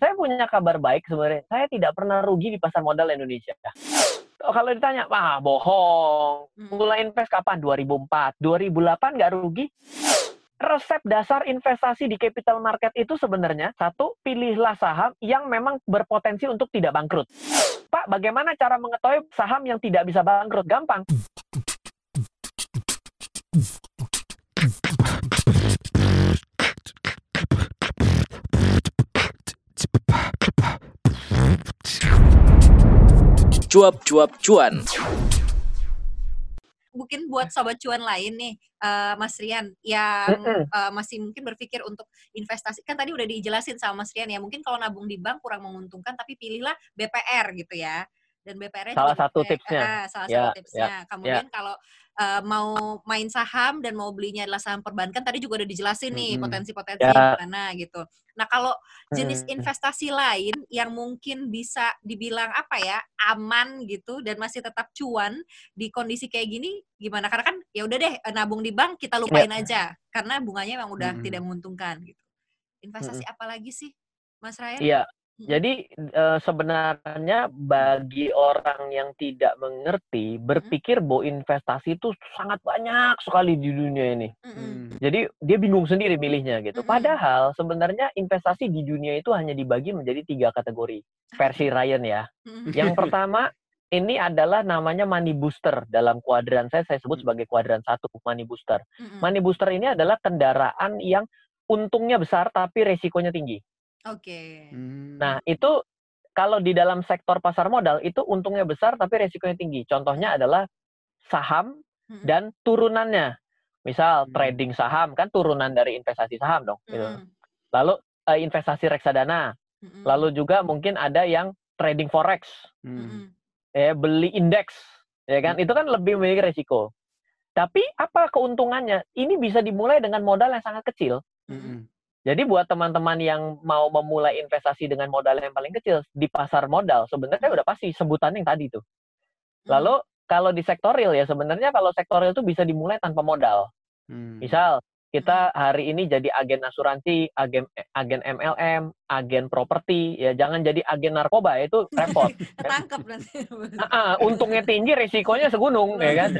Saya punya kabar baik sebenarnya. Saya tidak pernah rugi di pasar modal Indonesia. Oh, kalau ditanya, wah bohong. Hmm. Mulai invest kapan? 2004. 2008 nggak rugi? Resep dasar investasi di capital market itu sebenarnya satu, pilihlah saham yang memang berpotensi untuk tidak bangkrut. Pak, bagaimana cara mengetahui saham yang tidak bisa bangkrut? Gampang. Cuap-cuap cuan. Mungkin buat sobat cuan lain nih, eh, Mas Rian yang eh, masih mungkin berpikir untuk investasi. Kan tadi udah dijelasin sama Mas Rian ya, mungkin kalau nabung di bank kurang menguntungkan, tapi pilihlah BPR gitu ya. Dan BPR-nya Salah juga satu tipsnya. Ah, salah Ya, satu tipsnya. Kemudian kalau eh, mau main saham dan mau belinya adalah saham perbankan, tadi juga udah dijelasin nih Mm-mm. potensi-potensi Ya. mana gitu. Nah kalau jenis Hmm. investasi lain yang mungkin bisa dibilang apa ya aman gitu dan masih tetap cuan di kondisi kayak gini gimana karena kan ya udah deh eh, nabung di bank kita lupain aja karena bunganya memang udah Mm-mm. tidak menguntungkan gitu investasi apa lagi sih Mas Ryan? Iya. Mm. Jadi eh, sebenarnya bagi orang yang tidak mengerti berpikir bahwa investasi itu sangat banyak sekali di dunia ini. Mm-mm. Jadi dia bingung sendiri milihnya gitu. Mm-mm. Padahal sebenarnya investasi di dunia itu hanya dibagi menjadi tiga kategori. Versi Ryan ya. Mm-mm. Yang pertama ini adalah namanya money booster dalam kuadran saya saya sebut sebagai kuadran satu money booster. Mm-mm. Money booster ini adalah kendaraan yang untungnya besar tapi resikonya tinggi. Oke. Hmm. Nah, itu kalau di dalam sektor pasar modal itu untungnya besar tapi resikonya tinggi. Contohnya adalah saham Mm-mm. dan turunannya. Misal Hmm. trading saham kan turunan dari investasi saham dong. gitu. Mm-mm. Lalu eh, investasi reksadana. Mm-mm. Lalu juga mungkin ada yang trading forex, Hmm. Ya beli indeks, ya kan? Hmm. Itu kan lebih memiliki resiko. Tapi apa keuntungannya? Ini bisa dimulai dengan modal yang sangat kecil. Hmm. Jadi buat teman-teman yang mau memulai investasi dengan modal yang paling kecil di pasar modal, sebenarnya udah pasti sebutan yang tadi tuh. Lalu kalau di sektor real ya sebenarnya kalau sektor real itu bisa dimulai tanpa modal. Hmm. Misal kita hari ini jadi agen asuransi, agen agen MLM, agen properti, ya jangan jadi agen narkoba itu repot. ketangkep nanti Ah, ah, untungnya tinggi, risikonya segunung, ya kan?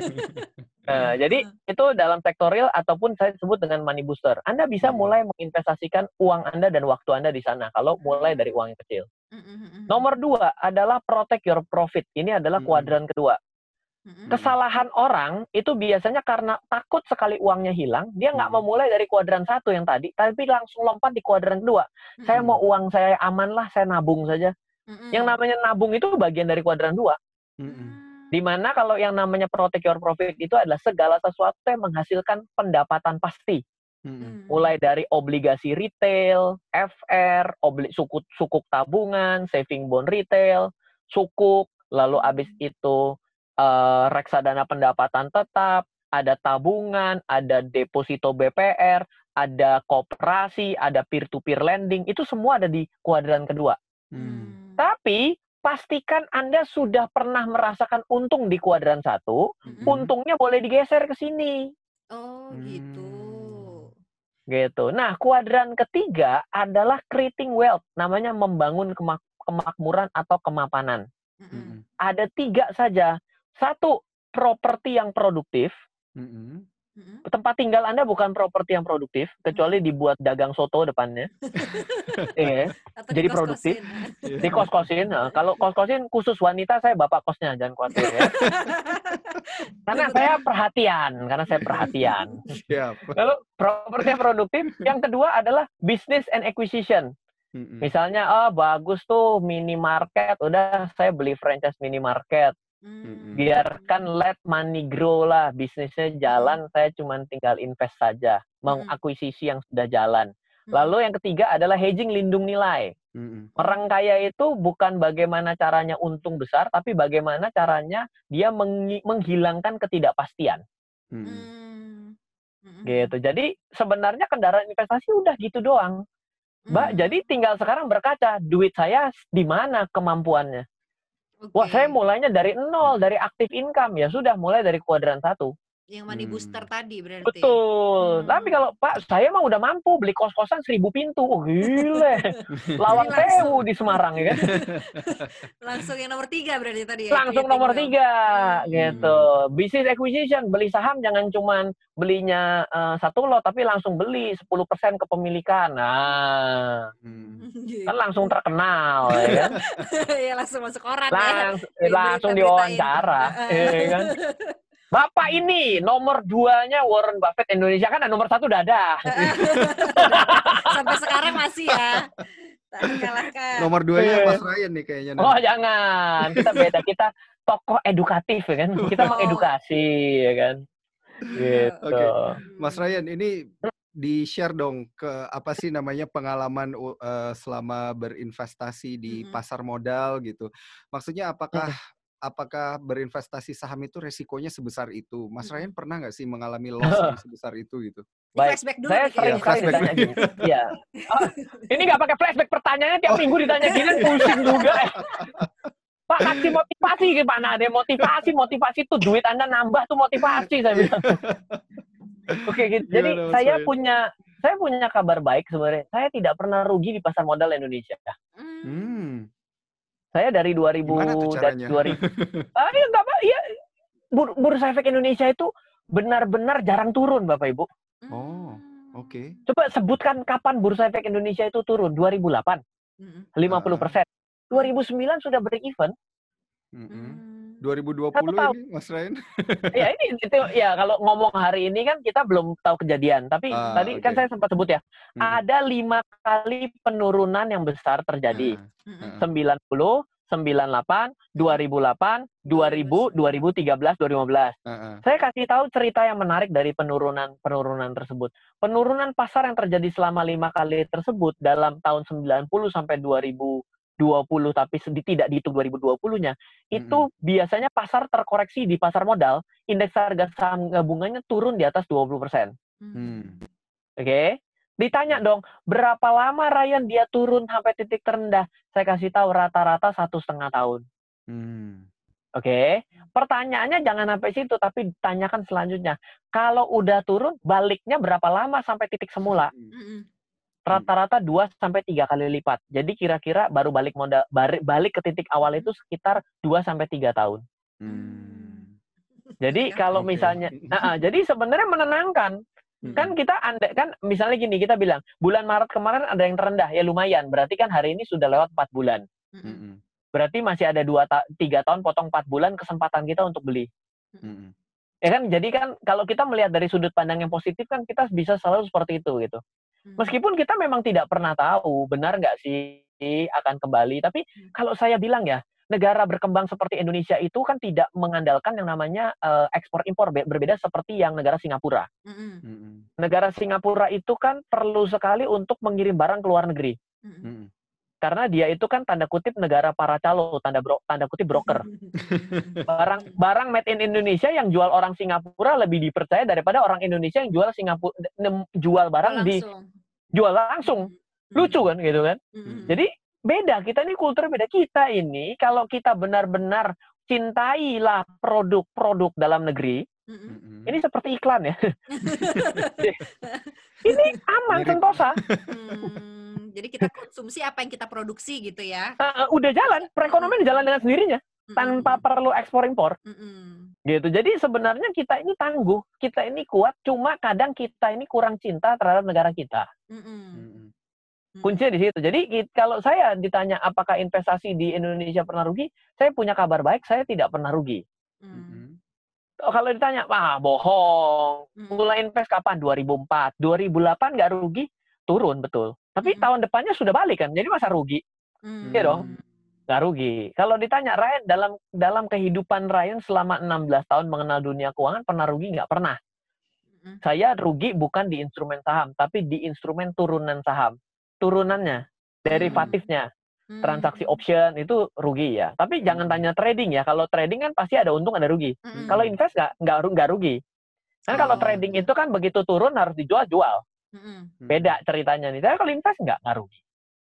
Nah, jadi itu dalam sektor real ataupun saya sebut dengan money booster. Anda bisa Hmm. mulai menginvestasikan uang Anda dan waktu Anda di sana kalau mulai dari uang yang kecil. Mm-mm. Nomor dua adalah protect your profit. Ini adalah kuadran kedua. Kesalahan orang itu biasanya karena takut sekali uangnya hilang, dia nggak Hmm. memulai dari kuadran satu yang tadi, tapi langsung lompat di kuadran kedua. Saya mau uang saya aman lah, saya nabung saja. Yang namanya nabung itu bagian dari kuadran dua. Hmm. Di mana kalau yang namanya protect your profit itu adalah segala sesuatu yang menghasilkan pendapatan pasti. Hmm. Mm. Mulai dari obligasi retail, FR, obli, sukuk, sukuk tabungan, saving bond retail, sukuk, lalu abis itu eh, reksadana pendapatan tetap, ada tabungan, ada deposito BPR, ada koperasi, ada peer-to-peer lending, itu semua ada di kuadran kedua. Hmm. Tapi pastikan Anda sudah pernah merasakan untung di kuadran satu, Mm-mm. untungnya boleh digeser ke sini. Oh gitu. Gitu. Nah, kuadran ketiga adalah creating wealth, namanya membangun kemak- kemakmuran atau kemapanan. Hmm. Ada tiga saja. Satu, properti yang produktif. Hmm. Mm-mm. Tempat tinggal Anda bukan properti yang produktif, kecuali dibuat dagang soto depannya. Iya. Atau Jadi di kos-kosin. Iya. Di kos-kosin. Nah, kalau kos-kosin khusus wanita, saya bapak kosnya, jangan khawatir ya. Karena saya perhatian, karena saya perhatian. Siap. Lalu properti yang produktif. Yang kedua adalah business and acquisition. Hmm. Misalnya, oh bagus tuh minimarket, udah saya beli franchise minimarket. Mm. Biarkan let money grow lah, bisnisnya jalan, saya cuma tinggal invest saja, mengakuisisi yang sudah jalan. Mm. Lalu yang ketiga adalah hedging lindung nilai. Hmm. Orang kaya itu bukan bagaimana caranya untung besar, tapi bagaimana caranya dia menghi- menghilangkan ketidakpastian. Hmm. Mm. Gitu. Jadi sebenarnya kendaraan investasi udah gitu doang. Mbak, Mm. jadi tinggal sekarang berkaca, duit saya di mana kemampuannya? Oke. Wah, saya mulainya dari nol, dari aktif income. Ya sudah, mulai dari kuadran satu. Yang money Hmm. booster tadi berarti. Betul. Hmm. Tapi kalau Pak, saya mah udah mampu beli kos-kosan seribu pintu. Oh, gile. Lawang sewu di Semarang ya kan. Langsung yang nomor tiga berarti tadi ya. Langsung nomor tiga Hmm. gitu. Business acquisition, beli saham jangan cuman belinya eh, satu lot, tapi langsung beli 10% kepemilikan. Nah, Hmm. Gitu. kan langsung terkenal ya kan. ya langsung masuk koran ya. Langsung, diwawancara. Ya kan. Bapak ini nomor duanya Warren Buffett Indonesia kan nomor satu udah ada. Sampai sekarang masih ya. Tak dikalahkan. Nomor duanya Iya. Mas Ryan nih kayaknya. Oh jangan, kita beda. Kita tokoh edukatif ya kan. Kita Oh. mengedukasi ya kan. Gitu. Oke. Mas Ryan, ini di share dong ke apa sih namanya pengalaman u- eh, selama berinvestasi di pasar modal gitu. Maksudnya apakah apakah berinvestasi saham itu resikonya sebesar itu? Mas. Ryan pernah nggak sih mengalami loss yang sebesar itu gitu? Baik. Flashback dulu Saya sering sekali flashback. ditanya gini. Iya. Ah, ini nggak pakai flashback pertanyaannya tiap Oh. minggu ditanya gini pusing juga. eh. Pak kasih motivasi gimana deh motivasi motivasi tuh duit anda nambah tuh motivasi saya bilang. Oke gitu. Jadi Gimana, saya Ryan? punya saya punya kabar baik sebenarnya. Saya tidak pernah rugi di pasar modal Indonesia. Hmm. Saya dari 2000 Gimana tuh dari caranya? 2000 Ah, iya nggak apa iya. Bur- Bursa Efek Indonesia itu benar-benar jarang turun Bapak Ibu. Oh. Oke. Coba sebutkan kapan Bursa Efek Indonesia itu turun? 2008, Hmm. 50 persen. 2009 sudah break even. Mm-mm. Hmm. 2020 Satu tahun. ini Mas Ryan? ya ini itu ya kalau ngomong hari ini kan kita belum tahu kejadian. Tapi Ah, tadi oke. kan saya sempat sebut ya, Mm. ada lima kali penurunan yang besar terjadi. Hmm. 90, 98, 2008, 2000, 2013, 2015. Heeh. Saya kasih tahu cerita yang menarik dari penurunan penurunan tersebut. Penurunan pasar yang terjadi selama lima kali tersebut dalam tahun 90 sampai 2020 tapi tidak dihitung 2020-nya itu biasanya pasar terkoreksi di pasar modal indeks harga saham gabungannya turun di atas 20%. Hmm. Oke. Ditanya dong, berapa lama Ryan dia turun sampai titik terendah? Saya kasih tahu rata-rata satu setengah tahun. Hmm. Oke, pertanyaannya jangan sampai situ, tapi tanyakan selanjutnya. Kalau udah turun, baliknya berapa lama sampai titik semula? Hmm. Rata-rata 2 sampai tiga kali lipat. Jadi kira-kira baru balik modal balik ke titik awal itu sekitar 2 sampai tiga tahun. Hmm. Jadi Oke. kalau misalnya, nah, ah, jadi sebenarnya menenangkan. Hmm. Kan kita anda kan misalnya gini kita bilang bulan Maret kemarin ada yang terendah ya lumayan. Berarti kan hari ini sudah lewat 4 bulan. Hmm. Berarti masih ada dua ta- tiga tahun potong 4 bulan kesempatan kita untuk beli. Mm-mm. Ya kan, jadi kan kalau kita melihat dari sudut pandang yang positif kan kita bisa selalu seperti itu gitu. Hmm. Meskipun kita memang tidak pernah tahu benar nggak sih akan kembali, tapi Hmm. kalau saya bilang ya negara berkembang seperti Indonesia itu kan tidak mengandalkan yang namanya eh, ekspor impor Be- berbeda seperti yang negara Singapura. Hmm. Mm-mm. Negara Singapura itu kan perlu sekali untuk mengirim barang ke luar negeri Hmm. Karena dia itu kan tanda kutip negara para calo, tanda bro, tanda kutip broker. Barang barang made in Indonesia yang jual orang Singapura lebih dipercaya daripada orang Indonesia yang jual Singapura jual barang di Langsung. jual langsung. Hmm. Lucu kan gitu kan? Hmm. Jadi beda kita ini kultur beda kita ini kalau kita benar-benar cintailah produk-produk dalam negeri Hmm. Mm-mm. ini seperti iklan ya ini aman sentosa Hmm. Jadi kita konsumsi apa yang kita produksi gitu ya. Eh, udah jalan perekonomian jalan dengan sendirinya Hmm. tanpa perlu ekspor impor Hmm. gitu jadi sebenarnya kita ini tangguh kita ini kuat cuma kadang kita ini kurang cinta terhadap negara kita Hmm. Kuncinya di situ jadi kalau saya ditanya apakah investasi di Indonesia pernah rugi saya punya kabar baik saya tidak pernah rugi Hmm. Mm-mm. Oh, kalau ditanya, wah bohong. Hmm. Mulai invest kapan? 2004. 2008 nggak rugi, turun betul. Tapi Mm-mm. tahun depannya sudah balik kan, jadi masa rugi? Hmm. Iya dong. Nggak rugi. Kalau ditanya, Ryan, dalam dalam kehidupan Ryan selama 16 tahun mengenal dunia keuangan, pernah rugi nggak? Pernah. Hmm. Saya rugi bukan di instrumen saham, tapi di instrumen turunan saham. Turunannya, derivatifnya, Hmm. transaksi option itu rugi ya. Tapi jangan tanya trading ya. Kalau trading kan pasti ada untung, ada rugi. Hmm. Kalau invest nggak nggak ru- nggak rugi. Kan kalau Oh. trading itu kan begitu turun harus dijual jual. Hmm. Beda ceritanya nih. Tapi kalau invest nggak nggak rugi.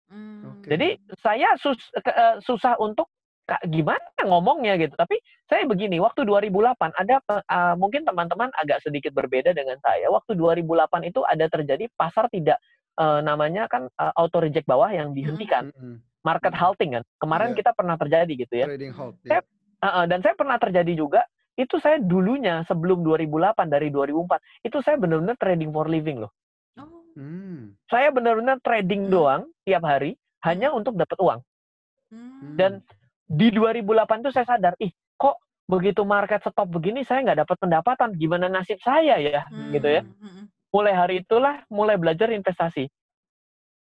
Hmm. Oke. Jadi saya sus- ke- eh, susah untuk "Kak, gimana ngomongnya gitu. Tapi Saya begini, waktu 2008 ada uh, mungkin teman-teman agak sedikit berbeda dengan saya. Waktu 2008 itu ada terjadi pasar tidak uh, namanya kan uh, auto reject bawah yang dihentikan, Mm-mm. market halting kan. Kemarin Iya. kita pernah terjadi gitu ya. Trading halt. Saya- Ya. Uh, uh, dan saya pernah terjadi juga itu saya dulunya sebelum 2008 dari 2004 itu saya benar-benar trading for living loh. Hmm. Saya benar-benar trading Hmm. doang tiap hari hanya untuk dapat uang. Hmm. Dan di 2008 tuh saya sadar, ih kok begitu market stop begini saya nggak dapat pendapatan, gimana nasib saya ya, Hmm. gitu ya. Hmm. Mulai hari itulah mulai belajar investasi.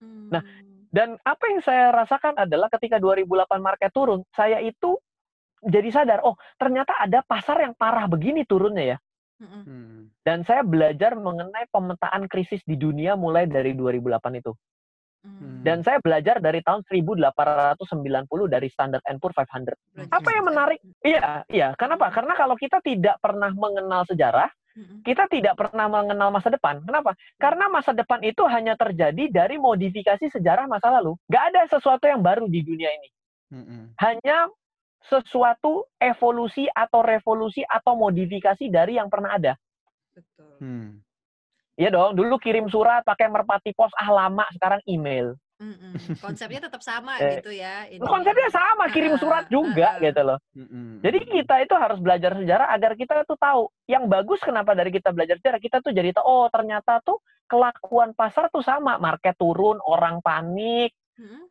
Hmm. Nah, Dan apa yang saya rasakan adalah ketika 2008 market turun, saya itu jadi sadar, oh ternyata ada pasar yang parah begini turunnya ya. Hmm. Hmm. Dan saya belajar mengenai pemetaan krisis di dunia mulai dari 2008 itu. Hmm. Dan saya belajar dari tahun 1890 dari Standard Poor's 500. Belajar Apa yang menarik? Iya, iya. Kenapa? Karena kalau kita tidak pernah mengenal sejarah, Hmm. kita tidak pernah mengenal masa depan. Kenapa? Karena masa depan itu hanya terjadi dari modifikasi sejarah masa lalu. Gak ada sesuatu yang baru di dunia ini. Mm-mm. Hanya sesuatu evolusi atau revolusi atau modifikasi dari yang pernah ada. Betul. Hmm. Iya dong, dulu kirim surat pakai merpati pos, ah lama, sekarang email. Mm-mm. Konsepnya tetap sama Eh, gitu ya. ini. Konsepnya sama, kirim surat juga gitu loh. Mm-mm. Jadi kita itu harus belajar sejarah agar kita tuh tahu. Yang bagus kenapa dari kita belajar sejarah, kita tuh jadi tahu, oh ternyata tuh kelakuan pasar tuh sama. Market turun, orang panik,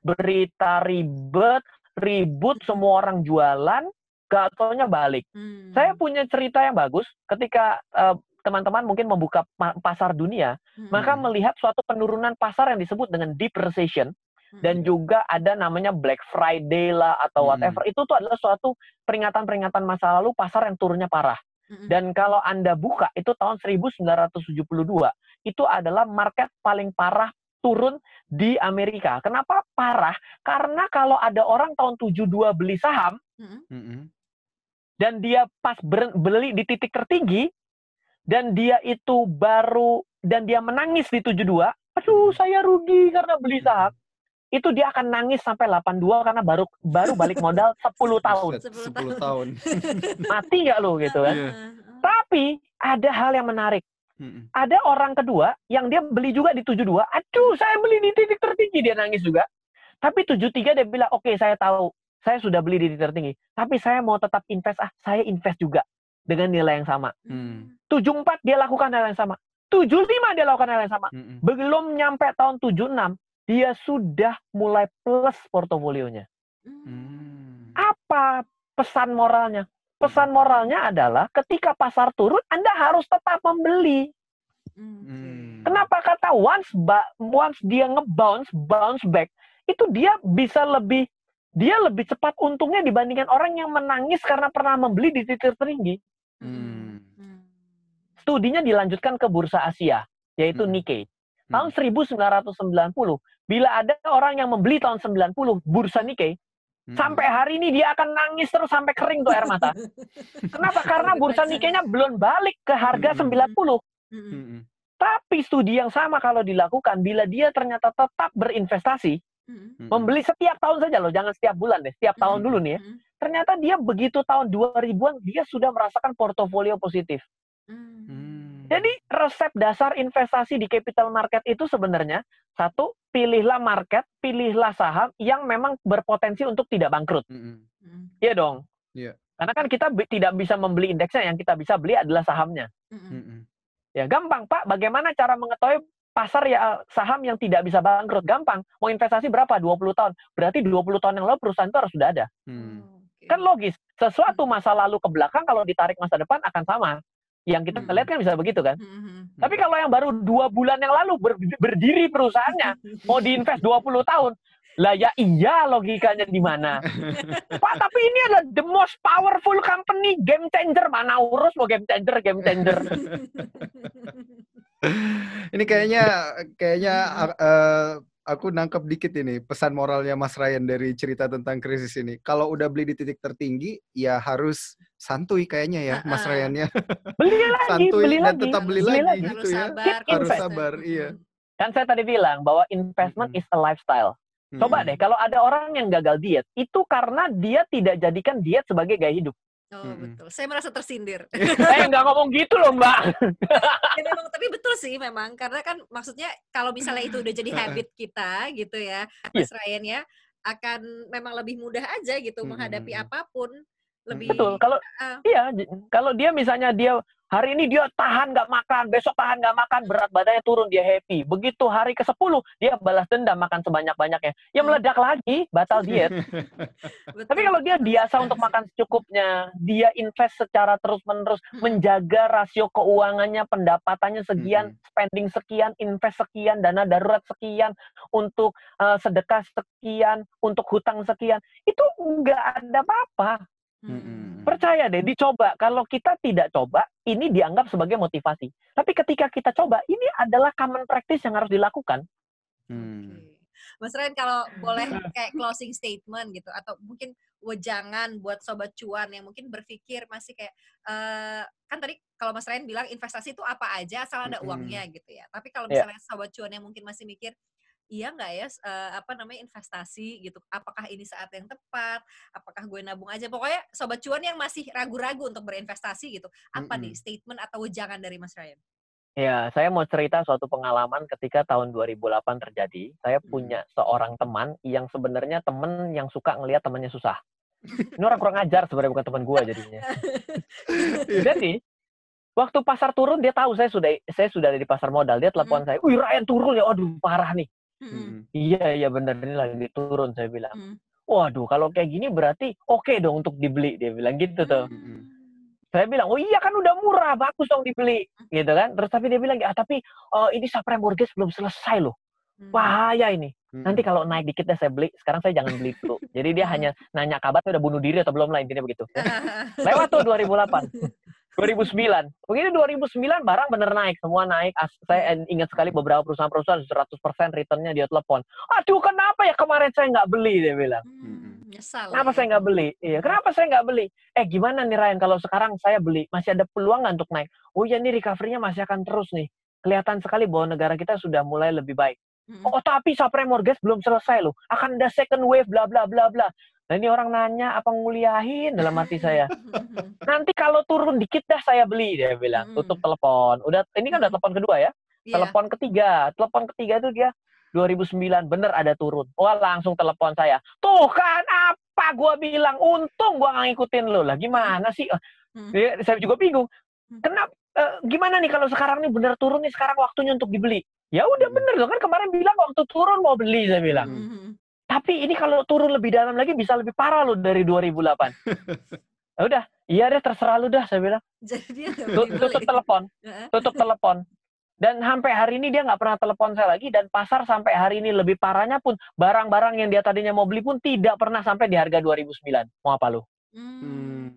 berita ribet, ribut, semua orang jualan, gak taunya balik. Hmm. Saya punya cerita yang bagus ketika eh, teman-teman mungkin membuka pa- pasar dunia, Mm-mm. maka Hmm. melihat suatu penurunan pasar yang disebut dengan deep recession Mm-mm. dan juga ada namanya Black Friday lah atau Hmm. whatever. Itu tuh adalah suatu peringatan-peringatan masa lalu pasar yang turunnya parah. Mm-mm. Dan kalau Anda buka itu tahun 1972, itu adalah market paling parah turun di Amerika. Kenapa parah? Karena kalau ada orang tahun 72 beli saham. Mm-mm. dan dia pas beli di titik tertinggi dan dia itu baru dan dia menangis di 72, aduh saya rugi karena beli saham. Itu dia akan nangis sampai 82 karena baru baru balik modal 10 tahun. Buset, 10 10 tahun. Mati nggak lo gitu kan? Iya. Ah, Tapi ada hal yang menarik. Mm-mm. Ada orang kedua yang dia beli juga di 72. Aduh, saya beli di titik tertinggi dia nangis juga. Tapi 73 dia bilang, "Oke, saya tahu. Saya sudah beli di titik tertinggi, tapi saya mau tetap invest ah, saya invest juga dengan nilai yang sama." Hmm. 74 dia lakukan hal yang sama. 75 dia lakukan hal yang sama. Mm-mm. Belum nyampe tahun 76, dia sudah mulai plus portofolionya. Hmm. Apa pesan moralnya? Pesan moralnya adalah ketika pasar turun, Anda harus tetap membeli. Hmm. Kenapa kata once ba- once dia ngebounce, bounce back, itu dia bisa lebih dia lebih cepat untungnya dibandingkan orang yang menangis karena pernah membeli di titik tertinggi. Hmm. Studinya dilanjutkan ke bursa Asia, yaitu Hmm. Nikkei. Hmm. Tahun 1990, bila ada orang yang membeli tahun 90 bursa Nikkei, Mm-mm. sampai hari ini dia akan nangis terus sampai kering tuh air mata. Kenapa? Karena bursa Nikkei-nya belum balik ke harga Hmm. 90. Mm-mm. Mm-mm. Tapi studi yang sama kalau dilakukan, bila dia ternyata tetap berinvestasi, membeli setiap tahun saja loh, jangan setiap bulan deh, setiap tahun dulu nih ya. Ternyata dia begitu tahun 2000-an, dia sudah merasakan portofolio positif. Hmm. Jadi resep dasar investasi di capital market itu sebenarnya, satu, pilihlah market, pilihlah saham yang memang berpotensi untuk tidak bangkrut. Mm-mm. Mm. Iya dong? Iya. Karena kan kita tidak bisa membeli indeksnya, yang kita bisa beli adalah sahamnya. Mm-mm. Mm-mm. Ya gampang Pak, bagaimana cara mengetahui pasar ya saham yang tidak bisa bangkrut? Gampang, mau investasi berapa? 20 tahun. Berarti 20 tahun yang lalu perusahaan itu harus sudah ada. Hmm. Oke. Kan logis, sesuatu masa lalu ke belakang kalau ditarik masa depan akan sama. Yang kita Hmm. lihat kan bisa begitu kan? Mm-mm. Tapi kalau yang baru dua bulan yang lalu ber- berdiri perusahaannya, mau diinvest 20 tahun, lah ya iya logikanya di mana? Pak, tapi ini adalah the most powerful company, game changer. Mana urus mau game changer, game changer. Ini kayaknya kayaknya eh, aku nangkep dikit ini pesan moralnya Mas Ryan dari cerita tentang krisis ini. Kalau udah beli di titik tertinggi, ya harus santuy kayaknya ya Mas. Ryan-nya. Beli lagi, Santuy beli dan lagi. tetap beli beli lagi lagi. gitu harus ya. sabar, Harus sabar, iya. Kan saya tadi bilang bahwa investment Mm-mm. is a lifestyle. Coba Mm-mm. deh, kalau ada orang yang gagal diet, itu karena dia tidak jadikan diet sebagai gaya hidup. Oh, Mm-mm. betul. Saya merasa tersindir. eh nggak ngomong gitu loh mbak. ya memang tapi betul sih memang karena kan maksudnya kalau misalnya itu udah jadi habit kita gitu ya Mas Ryan ya akan memang lebih mudah aja gitu Mm, menghadapi mm, mm. apa pun lebih Betul. Kalau Ah. iya, kalau dia misalnya dia hari ini dia tahan nggak makan, besok tahan nggak makan, berat badannya turun, dia happy. Begitu hari ke-10 dia balas dendam makan sebanyak-banyaknya. Ya Hmm. meledak lagi, batal diet. Tapi kalau dia biasa untuk makan secukupnya, dia invest secara terus-menerus, Mm-mm. menjaga rasio keuangannya, pendapatannya sekian, Mm-mm. spending sekian, invest sekian, dana darurat sekian, untuk eh, sedekah sekian, untuk hutang sekian, itu nggak ada apa-apa. Hmm. Percaya deh, dicoba. Kalau kita tidak coba, ini dianggap sebagai motivasi. Tapi ketika kita coba, ini adalah common practice yang harus dilakukan. Hmm. Oke. Mas Ryan kalau boleh kayak closing statement gitu atau mungkin wejangan buat sobat cuan yang mungkin berpikir masih kayak eh, kan tadi kalau Mas Ryan bilang investasi itu apa aja asal ada Mm-mm. uangnya gitu ya. Tapi kalau Iya. misalnya sobat cuan yang mungkin masih mikir iya nggak ya eh, apa namanya investasi gitu. Apakah ini saat yang tepat? Apakah gue nabung aja? Pokoknya sobat cuan yang masih ragu-ragu untuk berinvestasi gitu. Apa Mm-mm. nih statement atau wejangan dari Mas Ryan? Ya, saya mau cerita suatu pengalaman ketika tahun 2008 terjadi. Saya Hmm. punya seorang teman yang sebenarnya teman yang suka ngelihat temannya susah. Ini orang kurang ajar sebenarnya bukan teman gua jadinya. Jadi waktu pasar turun dia tahu saya sudah saya sudah ada di pasar modal. Dia telepon saya, "Wih, Ryan turun ya. Aduh, parah nih." Mm-mm. Mm-mm. Iya, iya bener ini lagi turun saya bilang. Mm. Waduh, kalau kayak gini berarti oke dong untuk dibeli dia bilang gitu tuh. Mm-mm. Saya bilang, "Oh iya kan udah murah, bagus dong dibeli." Gitu kan. Terus tapi dia bilang, "Ah, tapi eh, ini subprime mortgage belum selesai loh. Mm. Bahaya ini." Nanti kalau naik dikit deh saya beli. Sekarang saya jangan beli dulu. Jadi dia hanya nanya kabar udah bunuh diri atau belum lah intinya begitu. Lewat tuh 2008. 2009. Begitu 2009 barang bener naik, semua naik. As- Saya ingat sekali beberapa perusahaan-perusahaan 100% returnnya dia telepon. Aduh kenapa ya kemarin saya nggak beli dia bilang. Hmm, nyesal. Kenapa ya. saya nggak beli? Iya, kenapa saya nggak beli? Eh gimana nih Ryan kalau sekarang saya beli masih ada peluang nggak untuk naik? Oh ya ini recovery-nya masih akan terus nih. Kelihatan sekali bahwa negara kita sudah mulai lebih baik. Oh tapi subprime mortgage belum selesai loh. Akan ada second wave bla bla bla bla. Nah ini orang nanya apa nguliahin dalam hati saya. Nanti kalau turun dikit dah saya beli dia bilang. Mm. Tutup telepon. Udah ini kan udah telepon kedua ya. Iya. Telepon ketiga. Telepon ketiga itu dia 2009 bener ada turun. Wah langsung telepon saya. Tuh kan apa gua bilang untung gua ngikutin lo lah. Gimana sih? Eh, Mm. dia- saya juga bingung. Hmm. Kenapa? eh, gimana nih kalau sekarang nih bener turun nih sekarang waktunya untuk dibeli? Ya udah Hmm. bener loh kan kemarin bilang waktu turun mau beli saya bilang. Hmm. Tapi ini kalau turun lebih dalam lagi bisa lebih parah loh dari 2008. ya udah, iya deh terserah lu dah saya bilang. Jadi. Tutup telepon, tutup telepon. Dan sampai hari ini dia nggak pernah telepon saya lagi dan pasar sampai hari ini lebih parahnya pun barang-barang yang dia tadinya mau beli pun tidak pernah sampai di harga 2009. Mau apa lu? Hmm.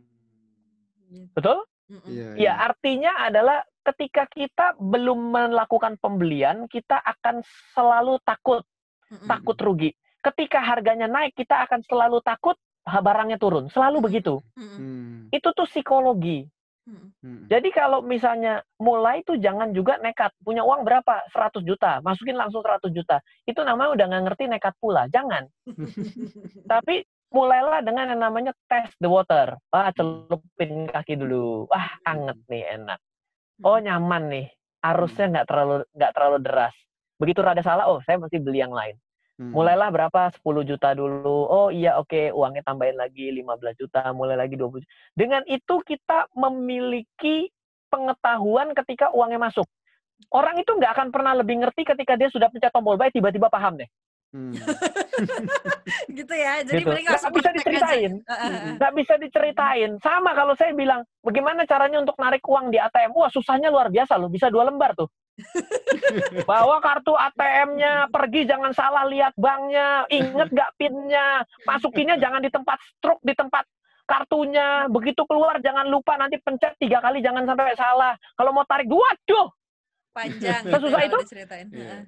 Hmm. Betul? Iya. Ya, artinya adalah ketika kita belum melakukan pembelian, kita akan selalu takut, takut rugi. Ketika harganya naik, kita akan selalu takut barangnya turun. Selalu begitu. Mm-mm. Hmm. Itu tuh psikologi. Mm-mm. Hmm. Jadi kalau misalnya mulai tuh jangan juga nekat. Punya uang berapa? 100 juta. Masukin langsung 100 juta. Itu namanya udah nggak ngerti nekat pula. Jangan. Tapi mulailah dengan yang namanya test the water. Wah, celupin kaki dulu. Wah, anget nih, enak. Oh, nyaman nih. Arusnya nggak terlalu nggak terlalu deras. Begitu rada salah, oh saya mesti beli yang lain. Hmm. Mulailah berapa? 10 juta dulu. Oh iya, oke, uangnya tambahin lagi 15 juta, mulai lagi 20 juta. Dengan itu kita memiliki pengetahuan ketika uangnya masuk. Orang itu nggak akan pernah lebih ngerti ketika dia sudah pencet tombol buy, tiba-tiba paham deh. Hmm. gitu ya. Jadi Gitu. mending Nggak langsung bisa diceritain. Heeh. Nggak bisa diceritain. Sama kalau saya bilang, bagaimana caranya untuk narik uang di ATM? Wah, susahnya luar biasa loh. Bisa dua lembar tuh. Bawa kartu ATM-nya, pergi jangan salah lihat banknya, inget nggak PIN-nya, masukinnya jangan di tempat stroke, di tempat kartunya. Begitu keluar jangan lupa nanti pencet tiga kali jangan sampai salah. Kalau mau tarik, waduh, Panjang. Sesusah itu? Iya. Heeh.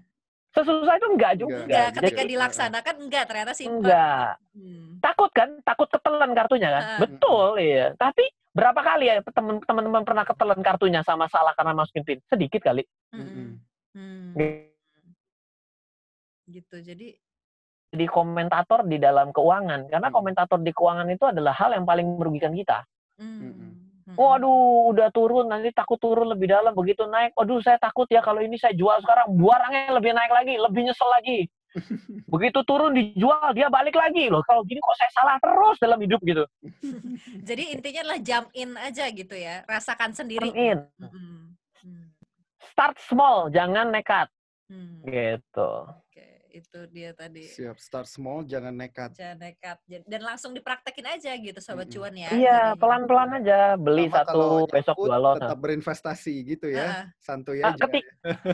sesusah itu enggak juga. Enggak, Jadi, ketika dilaksanakan enggak ternyata simpel. enggak. Hmm. Takut kan? Takut ketelan kartunya kan? Ah. Betul, iya. Tapi berapa kali ya teman-teman pernah ketelan kartunya sama salah karena masukin PIN? Sedikit kali. Mm-mm. Hmm. Gitu. Jadi Jadi komentator di dalam keuangan. Karena Hmm. komentator di keuangan itu adalah hal yang paling merugikan kita. Hmm. Mm-mm. Hmm. Waduh, udah turun, nanti takut turun lebih dalam. Begitu naik, waduh saya takut ya kalau ini saya jual sekarang, barangnya lebih naik lagi, lebih nyesel lagi. Begitu turun dijual, dia balik lagi loh. Kalau gini kok saya salah terus dalam hidup gitu. Jadi intinya adalah jump in aja gitu ya, rasakan sendiri. Turn in. Hmm. Start small, jangan nekat. Hmm. Gitu. Itu dia tadi. Siap, start small, jangan nekat. Jangan nekat dan langsung dipraktekin aja gitu sobat Mm-mm. cuan ya. Iya, pelan-pelan aja. Beli Sama kalau satu, besok dua lot. Tetap berinvestasi gitu ya. Heeh. Santuy Ah, aja. ketik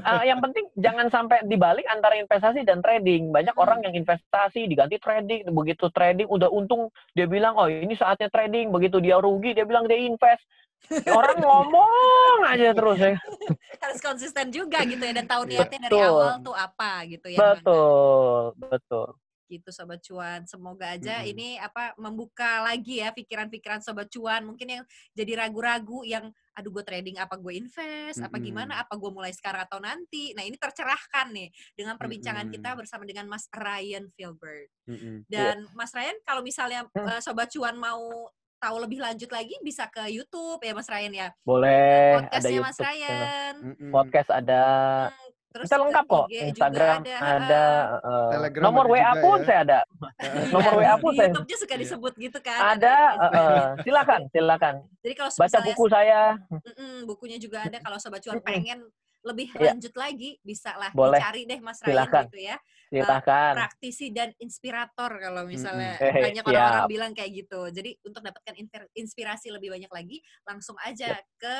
Ah, yang penting jangan sampai dibalik antara investasi dan trading. Banyak Hmm. orang yang investasi diganti trading, begitu trading udah untung dia bilang oh ini saatnya trading, begitu dia rugi dia bilang dia invest. Ya, orang ngomong aja terus ya. harus konsisten juga gitu ya dan tahu niatnya dari Betul. awal tuh apa gitu ya. Bang. Betul, betul. gitu sobat cuan semoga aja Mm-mm. ini apa membuka lagi ya pikiran-pikiran sobat cuan mungkin yang jadi ragu-ragu yang aduh gue trading apa gue invest apa Mm-mm. gimana apa gue mulai sekarang atau nanti nah ini tercerahkan nih dengan perbincangan Mm-mm. kita bersama dengan Mas Ryan Filbert Mm-mm. dan Mas Ryan kalau misalnya Hmm. eh, sobat cuan mau tahu lebih lanjut lagi bisa ke YouTube ya Mas Ryan ya Boleh ada podcastnya Mas. Ryan Mm-mm. Podcast ada. Hmm, terus Kita lengkap kok. Instagram ada, ada, eh, Telegram nomor ada WA pun ya. saya ada. Nomor WA pun saya. YouTube-nya suka Iya. disebut gitu kan Ada, eh, silakan, silakan. jadi kalau Baca buku saya. Mm-mm, bukunya juga ada kalau sobat cuan pengen lebih Iya. lanjut lagi bisa lah Boleh. dicari deh Mas Ryan Silakan. gitu ya Silakan. praktisi dan inspirator kalau misalnya. Eh, banyak orang-orang bilang kayak gitu jadi untuk dapatkan inspirasi lebih banyak lagi langsung aja ke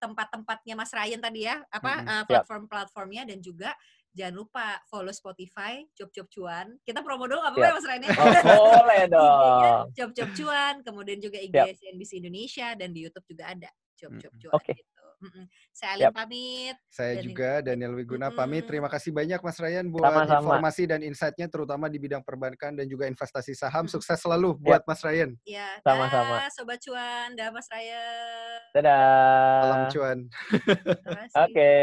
tempat-tempatnya Mas Ryan tadi ya apa eh, Siap. platform-platformnya dan juga jangan lupa follow Spotify Job Job Cuan kita promo dong apa Siap. ya Mas Ryan ya? Oh, boleh dong. Job Job Cuan, kemudian juga IG Siap. CNBC Indonesia dan di YouTube juga ada Job Job Mm-mm. Cuan Oke. gitu. Mm-mm. Saya Alin Siap. pamit. Saya Dan juga Daniel Wiguna pamit. Terima kasih banyak Mas Ryan buat Sama-sama. informasi dan insight-nya terutama di bidang perbankan dan juga investasi saham. Mm. Sukses selalu buat Mas Ryan. Ya, Sama-sama. Sobat Cuan, dah Mas Ryan. Dadah. Salam cuan. Terima kasih. Oke.